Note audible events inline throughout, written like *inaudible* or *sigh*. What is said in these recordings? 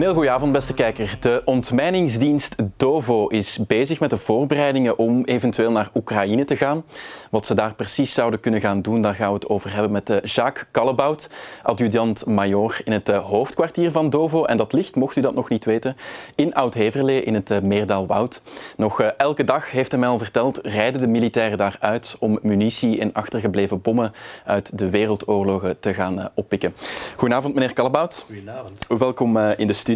Een heel goede avond, beste kijker. De ontmijningsdienst DOVO is bezig met de voorbereidingen om eventueel naar Oekraïne te gaan. Wat ze daar precies zouden kunnen gaan doen, daar gaan we het over hebben met eh, Jacques Kallebout, adjudant-major in het eh, hoofdkwartier van DOVO. En dat ligt, mocht u dat nog niet weten, in Oud-Heverlee in het eh, Meerdaalwoud. Nog elke dag, heeft hij mij al verteld, rijden de militairen daar uit om munitie en achtergebleven bommen uit de wereldoorlogen te gaan oppikken. Goedenavond, meneer Kallebout. Goedenavond. Welkom in de studio.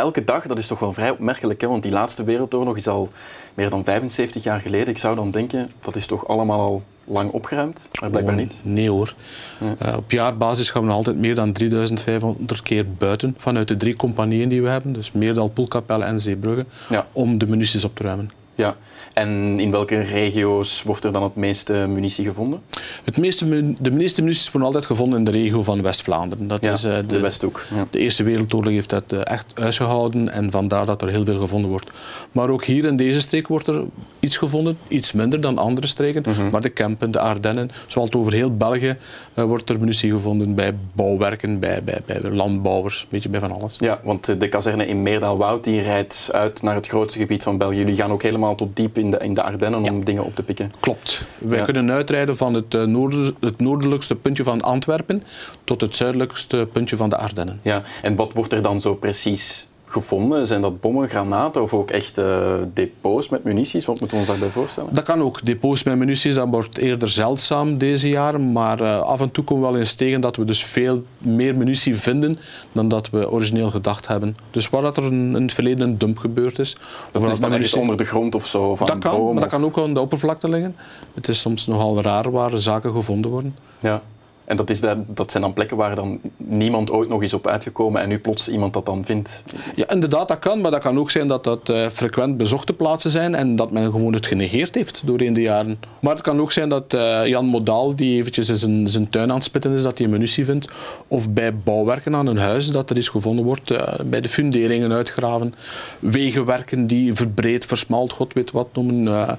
Elke dag, dat is toch wel vrij opmerkelijk, hè? want die laatste wereldoorlog is al meer dan 75 jaar geleden. Ik zou dan denken, dat is toch allemaal al lang opgeruimd, maar blijkbaar niet. Nee hoor. Uh, op jaarbasis gaan we nog altijd meer dan 3500 keer buiten vanuit de drie compagnieën die we hebben, dus Meerdal, Poelkapelle en Zeebrugge, ja. om de munities op te ruimen. Ja, en in welke regio's wordt er dan het meeste munitie gevonden? Het meeste, de meeste munities worden altijd gevonden in de regio van West-Vlaanderen. Dat is uh, de, de Westhoek. Ja. De Eerste Wereldoorlog heeft dat uh, echt uitgehouden en vandaar dat er heel veel gevonden wordt. Maar ook hier in deze streek wordt er iets gevonden, iets minder dan andere streken. Mm -hmm. Maar de Kempen, de Ardennen, zoals over heel België uh, wordt er munitie gevonden bij bouwwerken, bij, bij, bij landbouwers, een beetje bij van alles. Ja, want de kazerne in Meerdaalwoud die rijdt uit naar het grootste gebied van België. Jullie gaan ook helemaal tot diep in de, in de Ardennen om dingen op te pikken. Klopt. Wij ja. kunnen uitrijden van het, uh, noord, het noordelijkste puntje van Antwerpen tot het zuidelijkste puntje van de Ardennen. Ja, en wat wordt er dan zo precies gevonden? Zijn dat bommen, granaten of ook echt uh, depots met munities? Wat moeten we ons daarbij voorstellen? Dat kan ook. Depots met munities, dat wordt eerder zeldzaam deze jaren. Maar uh, af en toe komen we wel eens tegen dat we dus veel meer munitie vinden dan dat we origineel gedacht hebben. Dus waar dat er in het verleden een dump gebeurd is. Dat ligt dan munitie... onder de grond of zo? Van dat kan, boom, maar dat kan ook aan de oppervlakte liggen. Het is soms nogal raar waar zaken gevonden worden. Ja. En dat, is de, dat zijn dan plekken waar dan niemand ooit nog is op uitgekomen en nu plots iemand dat dan vindt. Ja, inderdaad, dat kan. Maar dat kan ook zijn dat dat uh, frequent bezochte plaatsen zijn en dat men gewoon het genegeerd heeft doorheen de jaren. Maar het kan ook zijn dat uh, Jan Modaal, die eventjes in zijn, tuin aan het spitten is, dat hij munitie vindt. Of bij bouwwerken aan een huis dat er is gevonden wordt. Uh, bij de funderingen uitgraven. Wegenwerken die verbreed, versmalt, god weet wat noemen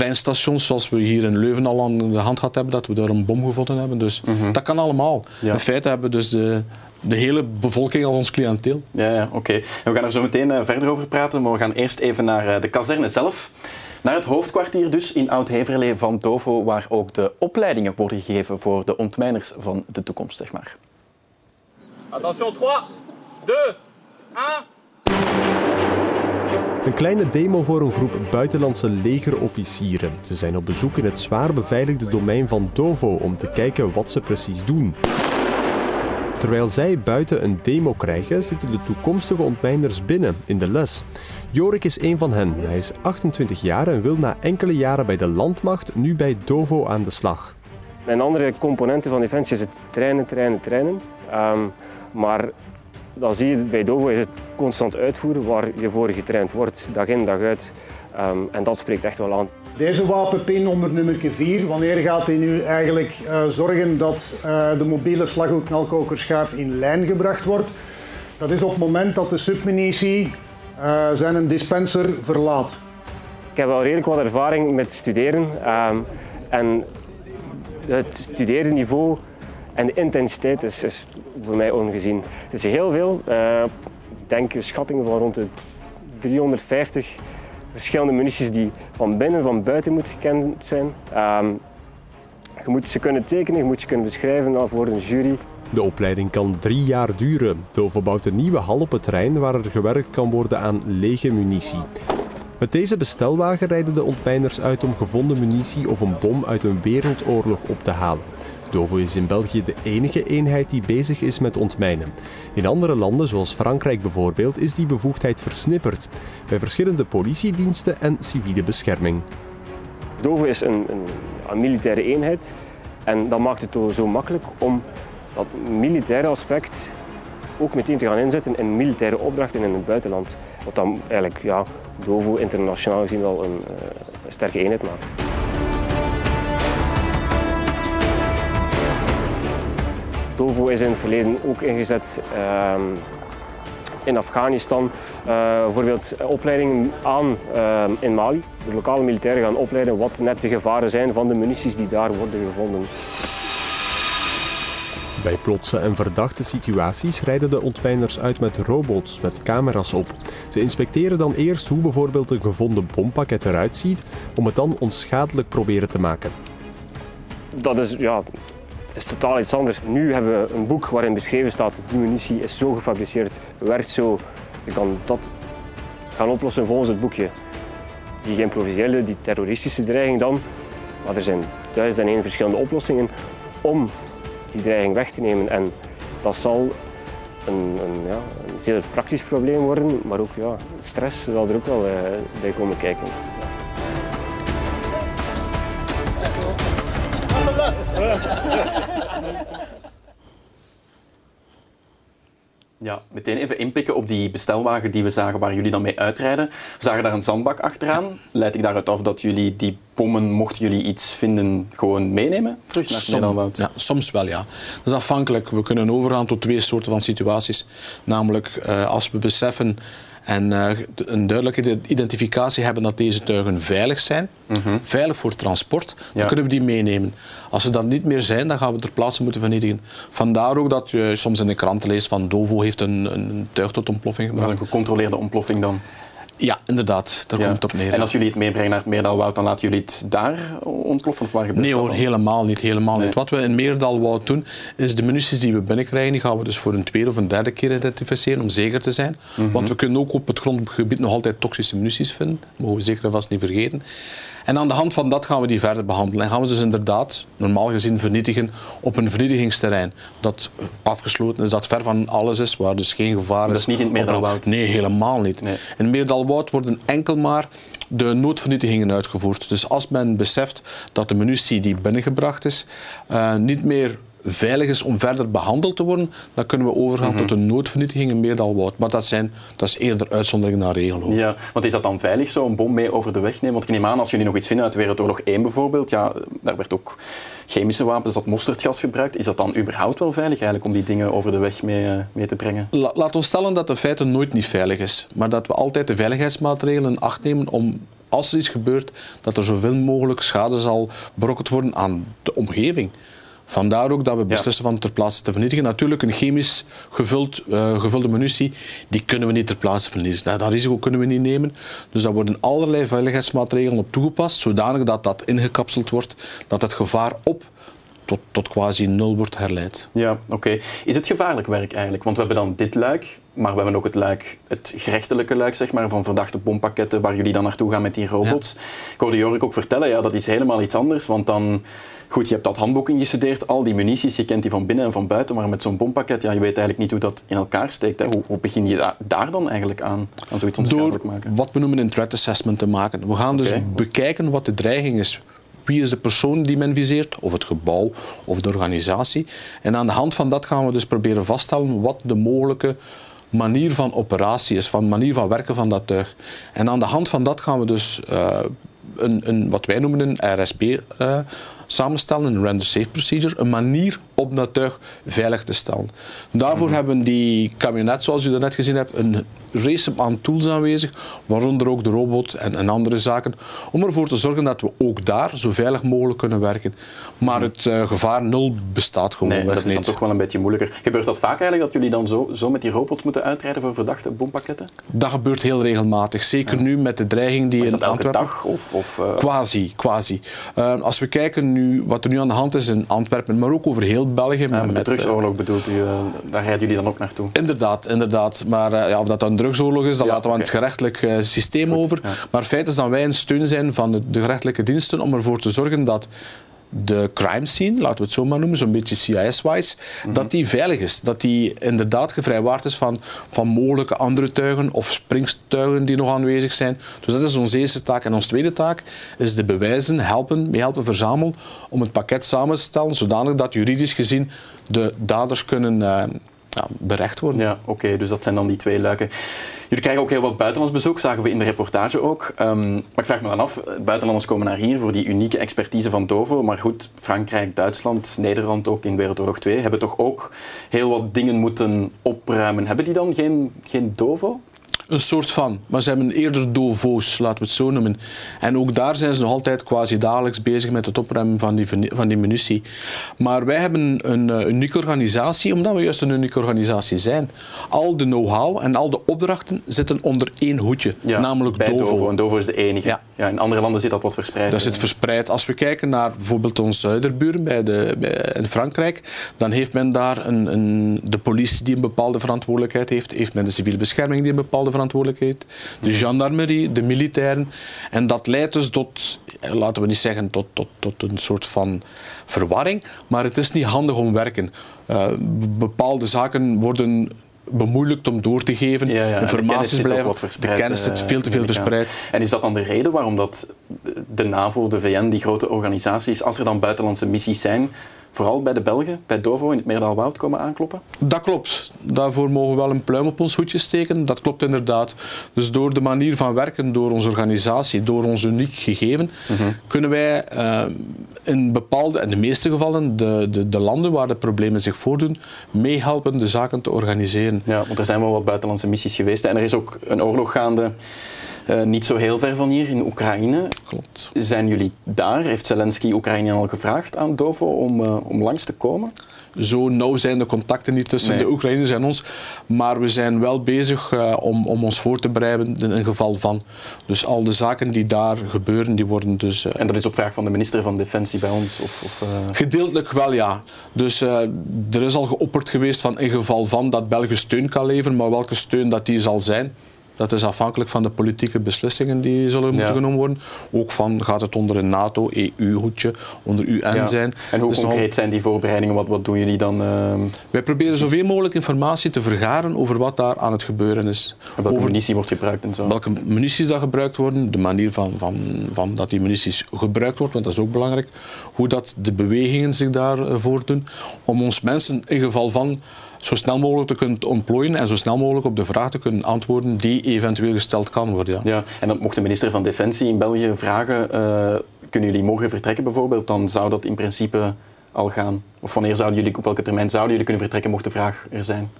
treinstations, zoals we hier in Leuven al aan de hand gehad hebben, dat we daar een bom gevonden hebben. Dus mm -hmm. dat kan allemaal. Ja. In feite hebben we dus de, de hele bevolking als ons cliënteel. Ja, ja oké. Okay. We gaan er zo meteen uh, verder over praten, maar we gaan eerst even naar uh, de kazerne zelf. Naar het hoofdkwartier dus in Oud-Heverlee van Dovo, waar ook de opleidingen worden gegeven voor de ontmijners van de toekomst, zeg maar. Attention, 3, 2, 1... Een kleine demo voor een groep buitenlandse legerofficieren. Ze zijn op bezoek in het zwaar beveiligde domein van Dovo om te kijken wat ze precies doen. Terwijl zij buiten een demo krijgen, zitten de toekomstige ontmijners binnen in de les. Jorik is een van hen. Hij is 28 jaar en wil na enkele jaren bij de landmacht nu bij Dovo aan de slag. Een andere componenten van defensie is het trainen, trainen, trainen. Um, maar dan zie je bij Dovo is het constant uitvoeren waar je voor getraind wordt, dag in dag uit. Um, en dat spreekt echt wel aan. Deze wapenpin onder nummer 4, wanneer gaat hij nu eigenlijk uh, zorgen dat uh, de mobiele slaghoek-knalkokerschuif in lijn gebracht wordt? Dat is op het moment dat de submunitie uh, zijn dispenser verlaat. Ik heb wel redelijk wat ervaring met studeren. Um, en het studerenniveau en de intensiteit is, voor mij ongezien. Het is heel veel. Ik denk schattingen van rond de 350 verschillende munities die van binnen en van buiten moeten gekend zijn. Um, je moet ze kunnen tekenen, je moet ze kunnen beschrijven voor een jury. De opleiding kan drie jaar duren. Tovo bouwt een nieuwe hal op het terrein waar er gewerkt kan worden aan lege munitie. Met deze bestelwagen rijden de ontmijners uit om gevonden munitie of een bom uit een wereldoorlog op te halen. Dovo is in België de enige eenheid die bezig is met ontmijnen. In andere landen, zoals Frankrijk bijvoorbeeld, is die bevoegdheid versnipperd bij verschillende politiediensten en civiele bescherming. Dovo is een, een, een militaire eenheid en dat maakt het zo makkelijk om dat militaire aspect ook meteen te gaan inzetten in militaire opdrachten in het buitenland. Wat dan eigenlijk ja, Dovo internationaal gezien wel een, uh, een sterke eenheid maakt. Dovo is in het verleden ook ingezet uh, in Afghanistan. Uh, bijvoorbeeld opleidingen aan uh, in Mali. De lokale militairen gaan opleiden wat net de gevaren zijn van de munities die daar worden gevonden. Bij plotse en verdachte situaties rijden de ontmijners uit met robots met camera's op. Ze inspecteren dan eerst hoe bijvoorbeeld een gevonden bompakket eruit ziet, om het dan onschadelijk proberen te maken. Dat is, ja, het is totaal iets anders. Nu hebben we een boek waarin beschreven staat die munitie is zo gefabriceerd, werkt zo. Je kan dat gaan oplossen volgens het boekje. Die geïmproviseerde, die terroristische dreiging dan. Maar er zijn duizend en één verschillende oplossingen om die dreiging weg te nemen. En dat zal een, een, ja, een zeer praktisch probleem worden, maar ook ja, stress zal er ook wel uh, bij komen kijken. Ja, *laughs* meteen even inpikken op die bestelwagen die we zagen waar jullie dan mee uitrijden. We zagen daar een zandbak achteraan. Leid ik daaruit af dat jullie die bommen, mochten jullie iets vinden, gewoon meenemen terug naar Som, Ja, soms wel, ja. Dat is afhankelijk. We kunnen overgaan tot twee soorten van situaties. Namelijk, uh, als we beseffen en uh, een duidelijke identificatie hebben dat deze tuigen veilig zijn, mhm. veilig voor transport, dan kunnen we die meenemen. Als ze dat niet meer zijn, dan gaan we ter plaatse moeten vernietigen. Vandaar ook dat je soms in de kranten leest van Dovo heeft een, een tuig tot ontploffing gebracht. Dat is een gecontroleerde ontploffing dan? Ja, inderdaad. Daar komt het op neer. En als jullie het meebrengen naar het Meerdalwoud, dan laten jullie het daar ontploffen? Of waar gebeurt nee hoor, helemaal niet. Helemaal niet. Wat we in Meerdalwoud doen, is de munities die we binnenkrijgen, die gaan we dus voor een tweede of een derde keer identificeren, om zeker te zijn. Mhm. Want we kunnen ook op het grondgebied nog altijd toxische munities vinden. Dat mogen we zeker en vast niet vergeten. En aan de hand van dat gaan we die verder behandelen. En gaan we dus inderdaad, normaal gezien, vernietigen op een vernietigingsterrein. Dat afgesloten is, dat ver van alles is, waar dus geen gevaar is. Dat is niet in het Meerdalwoud? Nee, helemaal niet. Nee. In Meerdalwoud worden enkel maar de noodvernietigingen uitgevoerd. Dus als men beseft dat de munitie die binnengebracht is uh, niet meer veilig is om verder behandeld te worden, dan kunnen we overgaan tot een noodvernietiging in Meerdalwoud. Maar dat, zijn, dat is eerder uitzondering naar regel. Ja, want is dat dan veilig zo, een bom mee over de weg nemen? Want ik neem aan, als jullie nog iets vinden uit Wereldoorlog 1 bijvoorbeeld, ja, daar werd ook chemische wapens, dat mosterdgas gebruikt. Is dat dan überhaupt wel veilig eigenlijk om die dingen over de weg mee, eh, mee te brengen? La, laat ons stellen dat de feiten nooit niet veilig is, maar dat we altijd de veiligheidsmaatregelen in acht nemen om als er iets gebeurt, dat er zoveel mogelijk schade zal berokkend worden aan de omgeving. Vandaar ook dat we beslissen van ter plaatse te vernietigen. Natuurlijk, een chemisch gevuld, uh, gevulde munitie, die kunnen we niet ter plaatse vernietigen. Dat risico kunnen we niet nemen. Dus daar worden allerlei veiligheidsmaatregelen op toegepast, zodanig dat dat ingekapseld wordt, dat het gevaar op tot, tot quasi nul wordt herleid. Ja, oké. Is het gevaarlijk werk eigenlijk? Want we hebben dan dit luik, maar we hebben ook het luik, het gerechtelijke luik, zeg maar, van verdachte bompakketten waar jullie dan naartoe gaan met die robots. Ik hoorde Jorik ook vertellen, ja, dat is helemaal iets anders, want dan Goed, je hebt dat handboek ingestudeerd, al die munities, je kent die van binnen en van buiten, maar met zo'n bompakket, ja, je weet eigenlijk niet hoe dat in elkaar steekt. Hè. Hoe, hoe, begin je daar dan eigenlijk aan, aan zoiets onschadelijk maken? wat we noemen een threat assessment te maken. We gaan dus bekijken wat de dreiging is. Wie is de persoon die men viseert, of het gebouw, of de organisatie. En aan de hand van dat gaan we dus proberen vaststellen wat de mogelijke manier van operatie is, van manier van werken van dat tuig. En aan de hand van dat gaan we dus uh, een, een, wat wij noemen een RSP uh, samenstellen, een render safe procedure, een manier om dat tuig veilig te stellen. Daarvoor hebben die camionet, zoals u net gezien hebt, een race aan tools aanwezig, waaronder ook de robot en, en, andere zaken, om ervoor te zorgen dat we ook daar zo veilig mogelijk kunnen werken. Maar het uh, gevaar nul bestaat gewoon nee, dat is dan toch wel een beetje moeilijker. Gebeurt dat vaak eigenlijk, dat jullie dan zo, zo met die robot moeten uitrijden voor verdachte bompakketten? Dat gebeurt heel regelmatig, zeker nu met de dreiging die in elke Antwerpen... dag? Of, of uh... Quasi, quasi. Uh, als we kijken nu wat er nu aan de hand is in Antwerpen, maar ook over heel België. met, met de drugsoorlog bedoelt u, daar rijden jullie dan ook naartoe? Inderdaad, inderdaad. Maar ja, of dat dan drugsoorlog is, dan laten we aan het gerechtelijk systeem over. Maar feit is dat wij een steun zijn van de, de gerechtelijke diensten om ervoor te zorgen dat de crime scene, laten we het zo maar noemen, zo'n beetje CIS-wise, mhm. dat die veilig is. Dat die inderdaad gevrijwaard is van, van mogelijke andere tuigen of springstuigen die nog aanwezig zijn. Dus dat is onze eerste taak. En onze tweede taak is de bewijzen helpen, mee helpen verzamelen om het pakket samen te stellen, zodanig dat juridisch gezien de daders kunnen uh, ja, berecht worden. Ja, oké, dus dat zijn dan die twee luiken. Jullie krijgen ook heel wat buitenlands bezoek, zagen we in de reportage ook. Um, maar ik vraag me dan af, buitenlanders komen naar hier voor die unieke expertise van Dovo. Maar goed, Frankrijk, Duitsland, Nederland ook in Wereldoorlog 2 hebben toch ook heel wat dingen moeten opruimen. Hebben die dan geen, geen Dovo? Een soort van, maar ze hebben eerder dovo's, laten we het zo noemen. En ook daar zijn ze nog altijd quasi dagelijks bezig met het opruimen van die, van die munitie. Maar wij hebben een uh, unieke organisatie, omdat we juist een unieke organisatie zijn. Al de know-how en al de opdrachten zitten onder één hoedje, namelijk bij Dovo. Dovo. En Dovo is de enige. Ja. Ja, in andere landen zit dat wat verspreid. Dat zit verspreid. Als we kijken naar bijvoorbeeld onze zuiderburen bij de, bij, in Frankrijk, dan heeft men daar een, een, de politie die een bepaalde verantwoordelijkheid heeft, heeft men de civiele bescherming die een bepaalde verantwoordelijkheid, de gendarmerie, de militairen. En dat leidt dus tot, laten we niet zeggen tot, tot, tot een soort van verwarring, maar het is niet handig om werken. Uh, bepaalde zaken worden bemoeilijkt om door te geven. Ja, ja. Informaties de blijven. De kennis zit veel te veel verspreid. En is dat dan de reden waarom dat de NAVO, de VN, die grote organisaties, als er dan buitenlandse missies zijn, vooral bij de Belgen, bij Dovo in het Meerdaalwoud komen aankloppen? Dat klopt. Daarvoor mogen we wel een pluim op ons hoedje steken. Dat klopt inderdaad. Dus door de manier van werken, door onze organisatie, door ons uniek gegeven, mhm. kunnen wij uh, in bepaalde, in de meeste gevallen, de, de, de, landen waar de problemen zich voordoen, meehelpen de zaken te organiseren. Ja, want er zijn wel wat buitenlandse missies geweest en er is ook een oorlog gaande uh, niet zo heel ver van hier, in Oekraïne. Klopt. Zijn jullie daar? Heeft Zelensky Oekraïne al gevraagd aan Dovo om, uh, om langs te komen? Zo nauw zijn de contacten niet tussen nee. de Oekraïners en ons. Maar we zijn wel bezig uh, om, om ons voor te bereiden in een geval van. Dus al de zaken die daar gebeuren, die worden dus... en dat is op vraag van de minister van Defensie bij ons? Of, of Gedeeltelijk wel, ja. Dus er is al geopperd geweest van in geval van dat België steun kan leveren, maar welke steun dat die zal zijn, dat is afhankelijk van de politieke beslissingen die zullen moeten genomen worden. Ook van gaat het onder een NATO, EU-hoedje, onder UN zijn. En hoe dus concreet zijn die voorbereidingen? Wat, wat doen jullie dan? Uh... Wij proberen zoveel mogelijk informatie te vergaren over wat daar aan het gebeuren is. En welke over munitie wordt gebruikt en zo? Welke munities dat gebruikt worden, de manier van, van, van dat die munities gebruikt wordt, want dat is ook belangrijk. Hoe dat de bewegingen zich daar uh, voordoen. Om ons mensen in geval van zo snel mogelijk te kunnen ontplooien en zo snel mogelijk op de vraag te kunnen antwoorden die eventueel gesteld kan worden. Ja. ja en dan mocht de minister van Defensie in België vragen, uh, kunnen jullie morgen vertrekken bijvoorbeeld, dan zou dat in principe al gaan. Of wanneer zouden jullie, op welke termijn zouden jullie kunnen vertrekken mocht de vraag er zijn?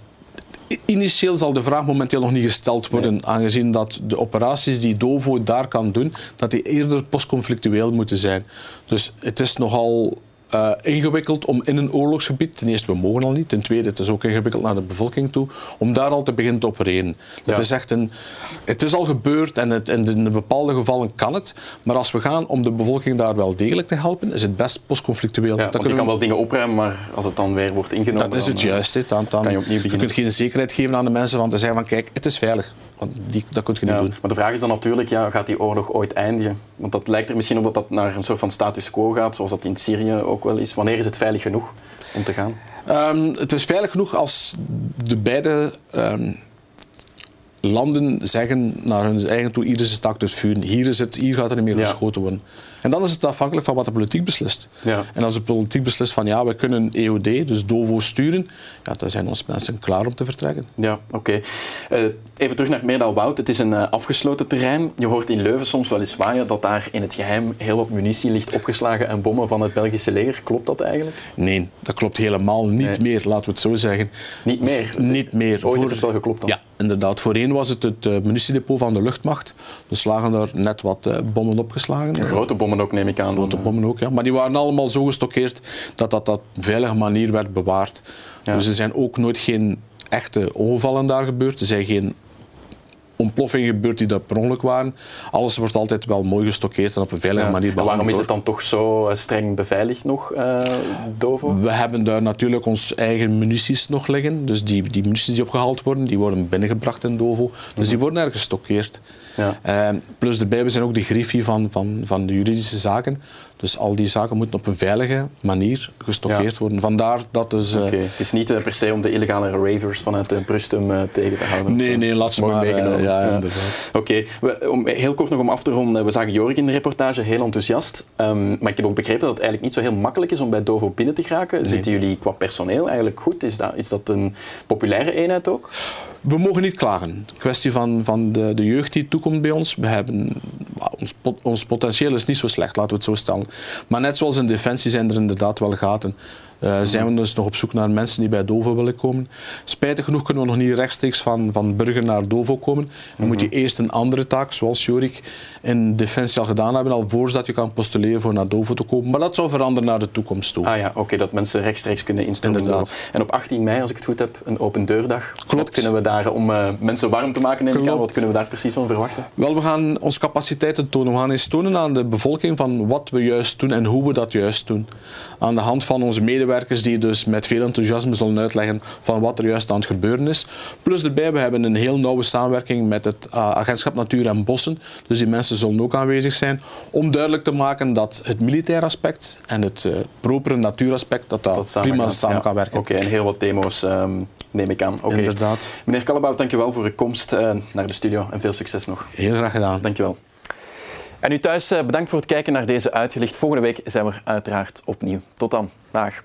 Initieel zal de vraag momenteel nog niet gesteld worden, aangezien dat de operaties die DOVO daar kan doen, dat die eerder postconflictueel moeten zijn. Dus het is nogal uh, ingewikkeld om in een oorlogsgebied, ten eerste we mogen al niet, ten tweede het is ook ingewikkeld naar de bevolking toe, om daar al te beginnen te opereren. Het is echt een, het is al gebeurd en, het, en in bepaalde gevallen kan het, maar als we gaan om de bevolking daar wel degelijk te helpen, is het best postconflictueel. Ja, want je kan wel dingen opruimen, maar als het dan weer wordt ingenomen, dat is het juist. Dan, dan, kan je opnieuw beginnen. Je kunt geen zekerheid geven aan de mensen van te zeggen van kijk, het is veilig. Want die, dat kun je niet doen. Maar de vraag is dan natuurlijk, ja, gaat die oorlog ooit eindigen? Want dat lijkt er misschien op dat dat naar een soort van status quo gaat, zoals dat in Syrië ook wel is. Wanneer is het veilig genoeg om te gaan? Um, het is veilig genoeg als de beide um, landen zeggen naar hun eigen toe, hier is het stak dus vuur, hier, is het, hier gaat er niet meer geschoten worden. En dan is het afhankelijk van wat de politiek beslist. Ja. En als de politiek beslist van ja, we kunnen EOD, dus DOVO, sturen, ja, dan zijn onze mensen klaar om te vertrekken. Ja, oké. Okay. Uh, even terug naar Meerdal-Woud. Het is een uh, afgesloten terrein. Je hoort in Leuven soms wel eens waaien dat daar in het geheim heel wat munitie ligt opgeslagen en bommen van het Belgische leger. Klopt dat eigenlijk? Nee, dat klopt helemaal niet nee. meer, laten we het zo zeggen. Niet meer? Niet meer. Ooit Voor... het wel geklopt dan? Ja, inderdaad. Voorheen was het het uh, munitiedepot van de luchtmacht. Dus lagen er net wat bommen opgeslagen. Een grote bommen ook, neem ik aan. Grote bommen ook, ja. Maar die waren allemaal zo gestockeerd dat dat op een veilige manier werd bewaard. Ja. Dus er zijn ook nooit geen echte ongevallen daar gebeurd. Er zijn geen ontploffingen gebeurd die daar per ongeluk waren. Alles wordt altijd wel mooi gestockeerd en op een veilige ja. manier behandeld. waarom is het dan toch zo eh, streng beveiligd nog, uh, Dovo? We hebben daar natuurlijk ons eigen munities nog liggen. Dus die, die munities die opgehaald worden, die worden binnengebracht in Dovo. Dus mm -hmm. die worden ergens gestockeerd. Ja. Uh, plus erbij, we zijn ook de griffie van, van, van de juridische zaken. Dus al die zaken moeten op een veilige manier gestockeerd ja. worden. Vandaar dat dus... Uh, okay. Het is niet uh, per se om de illegale ravers vanuit uh, Brustum tegen te houden. Nee, nee, laat ze maar. Meegenomen. ja. Oké, okay. heel kort nog om af te ronden. We zagen Jorik in de reportage, heel enthousiast. Um, maar ik heb ook begrepen dat het eigenlijk niet zo heel makkelijk is om bij Dovo binnen te geraken. Nee. Zitten jullie qua personeel eigenlijk goed? Is dat, is dat een populaire eenheid ook? We mogen niet klagen. De kwestie van, van de, de jeugd die toekomt bij ons. We hebben, ons, ons potentieel is niet zo slecht, laten we het zo stellen. Maar net zoals in defensie zijn er inderdaad wel gaten. Uh, zijn we dus nog op zoek naar mensen die bij Dovo willen komen. Spijtig genoeg kunnen we nog niet rechtstreeks van, van burger naar Dovo komen. Dan moet je mhm. eerst een andere taak, zoals Jorik in Defensie al gedaan hebben, al voordat je kan postuleren voor naar Dovo te komen. Maar dat zou veranderen naar de toekomst toe. Ah ja, oké, dat mensen rechtstreeks kunnen instromen. Inderdaad. En op 18 mei, als ik het goed heb, een open deurdag. Klopt. Wat kunnen we daar, om uh, mensen warm te maken, in wat kunnen we daar precies van verwachten? Wel, we gaan onze capaciteiten tonen. We gaan eens tonen aan de bevolking van wat we juist doen en hoe we dat juist doen. Aan de hand van onze medewerkers die dus met veel enthousiasme zullen uitleggen van wat er juist aan het gebeuren is. Plus erbij, we hebben een heel nauwe samenwerking met het uh, Agentschap Natuur en Bossen. Dus die mensen zullen ook aanwezig zijn om duidelijk te maken dat het militair aspect en het uh, propere natuuraspect dat dat, dat prima samen kan werken. Oké, en heel wat demo's um, neem ik aan. Okay. Inderdaad. Meneer Kallebout, dankjewel voor uw komst uh, naar de studio en veel succes nog. Heel graag gedaan. Dankjewel. En u thuis, bedankt voor het kijken naar deze uitgelicht. Volgende week zijn we uiteraard opnieuw. Tot dan. Dag.